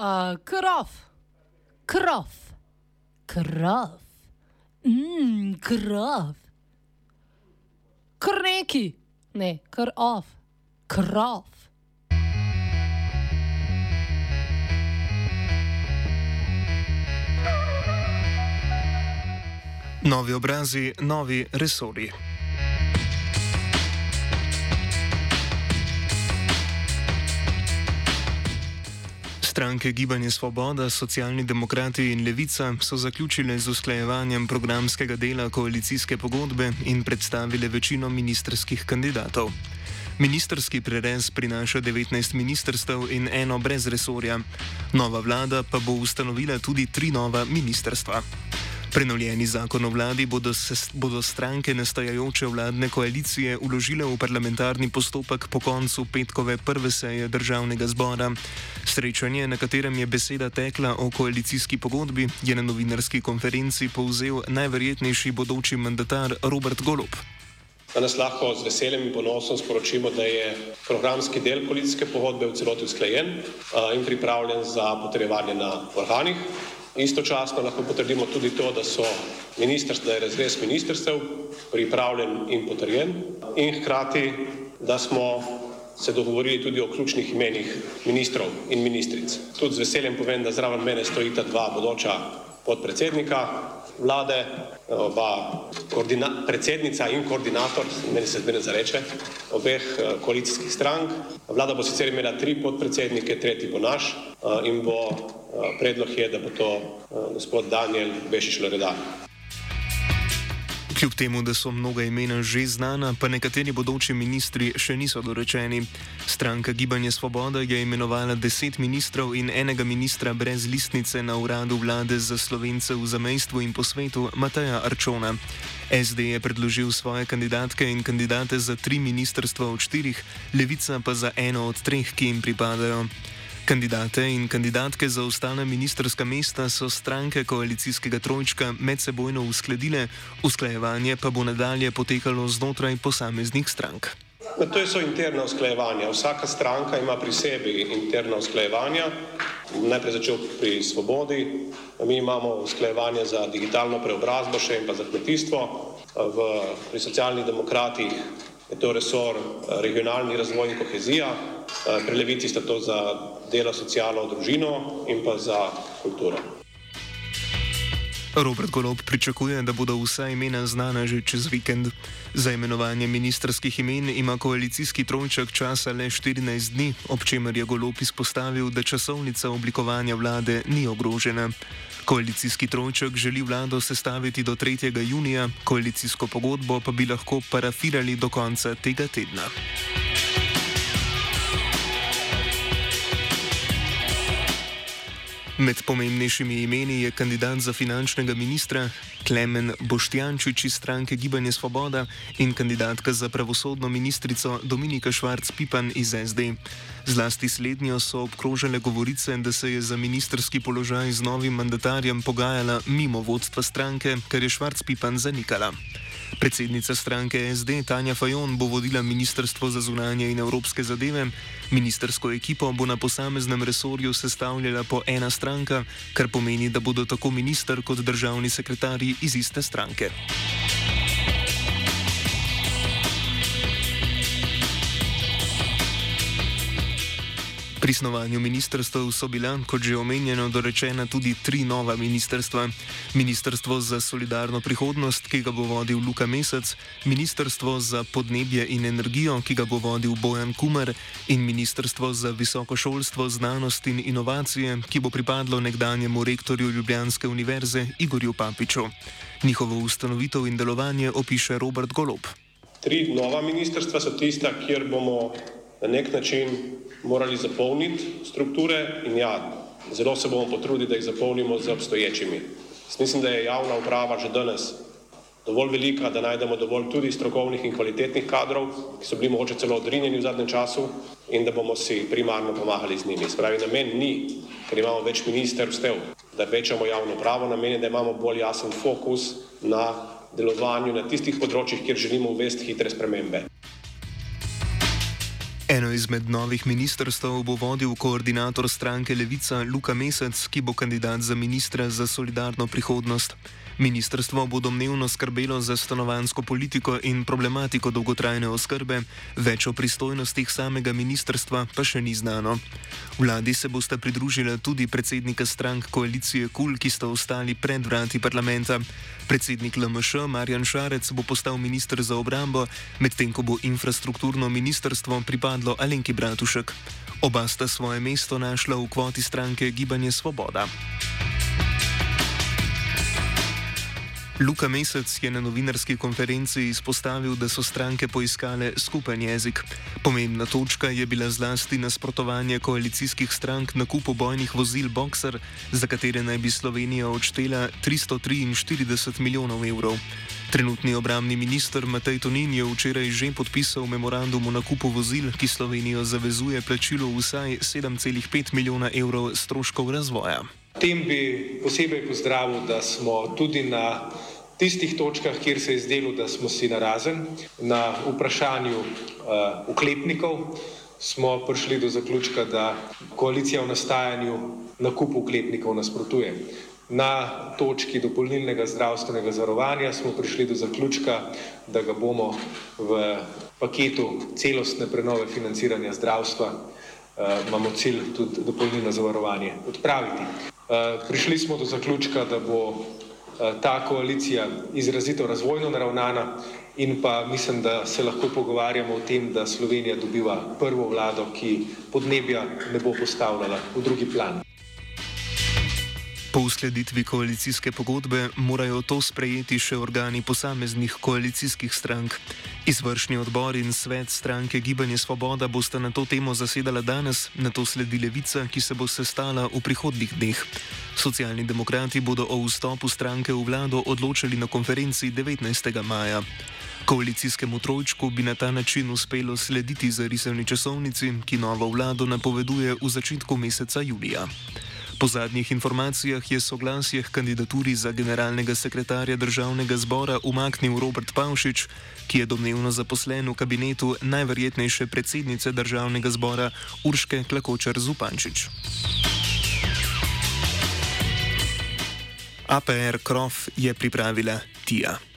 Uh, krov, krov, krov, mm, krov, krneki, ne, krov, krov. Novi obrazi, novi resori. Stranke Gibanje Svoboda, Socialni demokrati in Levica so zaključile z usklajevanjem programskega dela koalicijske pogodbe in predstavile večino ministerskih kandidatov. Ministerski prerez prinaša 19 ministrstev in eno brez resorja. Nova vlada pa bo ustanovila tudi tri nova ministerstva. Prenovljeni zakon o vladi bodo, se, bodo stranke nastajajoče vladne koalicije uložile v parlamentarni postopek po koncu petkove prve seje državnega zbora. Srečanje, na katerem je beseda tekla o koalicijski pogodbi, je na novinarski konferenci povzel najverjetnejši bodoči mandatar Robert Golop. Danes lahko z veseljem in ponosom sporočimo, da je programski del koalicijske pogodbe v celoti usklajen in pripravljen za potrjevanje na organih. Istočasno lahko potrdimo tudi to, da so da je razrez ministrstev pripravljen in potrjen in hkrati, da smo se dogovorili tudi o ključnih imenih ministrov in ministric. Tudi z veseljem povem, da zraven mene stojita dva bodoča podpredsednika vlade, oba predsednica in koordinator, meni se zmeraj zareče, obeh eh, koalicijskih strank. Vlada bo sicer imela tri podpredsednike, tretji bo naš eh, in bo Eh, predlog je, da bo to gospod Daniel Bešič Loredan. Kljub temu, da so mnoga imena že znana, pa nekateri bodoči ministri še niso dorečeni. Stranka Gibanje Svoboda je imenovala deset ministrov in enega ministra brez listnice na uradu vlade za slovence v zamejstvu in po svetu, Mateja Arčona. SD je predložil svoje kandidatke in kandidate za tri ministrstva od štirih, Levica pa za eno od treh, ki jim pripadajo. Kandidate in kandidatke za ostale ministerska mesta so stranke koalicijskega trojčka medsebojno uskladile, usklajevanje pa bo nadalje potekalo znotraj posameznih strank. No, to so interna usklajevanja. Vsaka stranka ima pri sebi interna usklajevanja. Najprej začel pri svobodi, mi imamo usklajevanje za digitalno preobrazbo še in pa za kmetijstvo. V, pri socialnih demokratih je to resor regionalni razvoj in kohezija. Eh, pri levici sta to za delo, socialno družino in pa za kulturo. Robert Golob pričakuje, da bodo vsa imena znana že čez vikend. Za imenovanje ministerskih imen ima koalicijski trojček časa le 14 dni, ob čemer je Golob izpostavil, da časovnica oblikovanja vlade ni ogrožena. Koalicijski trojček želi vlado sestaviti do 3. junija, koalicijsko pogodbo pa bi lahko parafirali do konca tega tedna. Med pomembnejšimi imeni je kandidat za finančnega ministra Klemen Boštjančič iz stranke Gibanje Svoboda in kandidatka za pravosodno ministrico Dominika Švarc-Pipan iz SD. Zlasti slednjo so obkrožile govorice, da se je za ministerski položaj z novim mandatarjem pogajala mimo vodstva stranke, kar je Švarc-Pipan zanikala. Predsednica stranke SD Tanja Fajon bo vodila Ministrstvo za zunanje in evropske zadeve. Ministersko ekipo bo na posameznem resorju sestavljala po ena stranka, kar pomeni, da bodo tako minister kot državni sekretarji iz iste stranke. Pri snovanju ministrstv so bila, kot že omenjeno, dorečena tudi tri nova ministrstva. Ministrstvo za solidarno prihodnost, ki ga bo vodil Luka Mesec, Ministrstvo za podnebje in energijo, ki ga bo vodil Bojan Kumer in Ministrstvo za visoko šolstvo, znanost in inovacije, ki bo pripadlo nekdanjemu rektorju Ljubljanske univerze Igorju Papiču. Njihovo ustanovitev in delovanje opiše Robert Golop. Tri nova ministrstva so tista, kjer bomo na nek način morali zapolniti strukture in ja, zelo se bomo potrudili, da jih zapolnimo z obstoječimi. Mislim, da je javna uprava že danes dovolj velika, da najdemo dovolj tudi strokovnih in kvalitetnih kadrov, ki so bili mogoče celo odrinjeni v zadnjem času in da bomo si primarno pomagali z njimi. Spravi, namen ni, ker imamo več ministerstev, da večamo javno upravo, namen je, da imamo bolj jasen fokus na delovanju na tistih področjih, kjer želimo uvesti hitre spremembe. Eno izmed novih ministrstv bo vodil koordinator stranke Levica Luka Mesec, ki bo kandidat za ministra za solidarno prihodnost. Ministrstvo bo domnevno skrbelo za stanovansko politiko in problematiko dolgotrajne oskrbe, več o pristojnostih samega ministrstva pa še ni znano. Vladi se boste pridružile tudi predsednika strank koalicije KUL, ki sta ostali pred vrati parlamenta. Predsednik LMŠ Marjan Šarec bo postal ministr za obrambo, medtem ko bo infrastrukturno ministrstvo pripadlo Alenki Bratušek. Oba sta svoje mesto našla v kvoti stranke Gibanje Svoboda. Luka Mesec je na novinarski konferenci izpostavil, da so stranke poiskale skupen jezik. Pomembna točka je bila zlasti nasprotovanje koalicijskih strank na kupu bojnih vozil Boxer, za katere naj bi Slovenija odštela 343 milijonov evrov. Trenutni obramni minister Matej Tonin je včeraj že podpisal memorandum o nakupu vozil, ki Slovenijo zavezuje plačilo vsaj 7,5 milijona evrov stroškov razvoja. Tem bi posebej pozdravil, da smo tudi na tistih točkah, kjer se je zdelo, da smo si narazen, na vprašanju uh, uklepnikov, smo prišli do zaključka, da koalicija v nastajanju nakupu uklepnikov nasprotuje. Na točki dopolnilnega zdravstvenega zarovanja smo prišli do zaključka, da ga bomo v paketu celostne prenove financiranja zdravstva, uh, imamo cilj tudi dopolnilno zavarovanje, odpraviti. Eh, prišli smo do zaključka, da bo eh, ta koalicija izrazito razvojno naravnana in pa mislim, da se lahko pogovarjamo o tem, da Slovenija dobiva prvo vlado, ki podnebja ne bo postavljala v drugi plan. Po uskladitvi koalicijske pogodbe morajo to sprejeti še organi posameznih koalicijskih strank. Izvršni odbor in svet stranke Gibanje Svoboda bosta na to temo zasedala danes, na to sledi levica, ki se bo sestala v prihodnih dneh. Socialni demokrati bodo o vstopu stranke v vlado odločili na konferenci 19. maja. Koalicijskemu trojčku bi na ta način uspelo slediti zarisani časovnici, ki novo vlado napoveduje v začetku meseca julija. Po zadnjih informacijah je soglasje k kandidaturi za generalnega sekretarja državnega zbora umaknil Robert Pavšič, ki je domnevno zaposlen v kabinetu najverjetnejše predsednice državnega zbora Urške Klakočar Zupančič. APR Krof je pripravila Tija.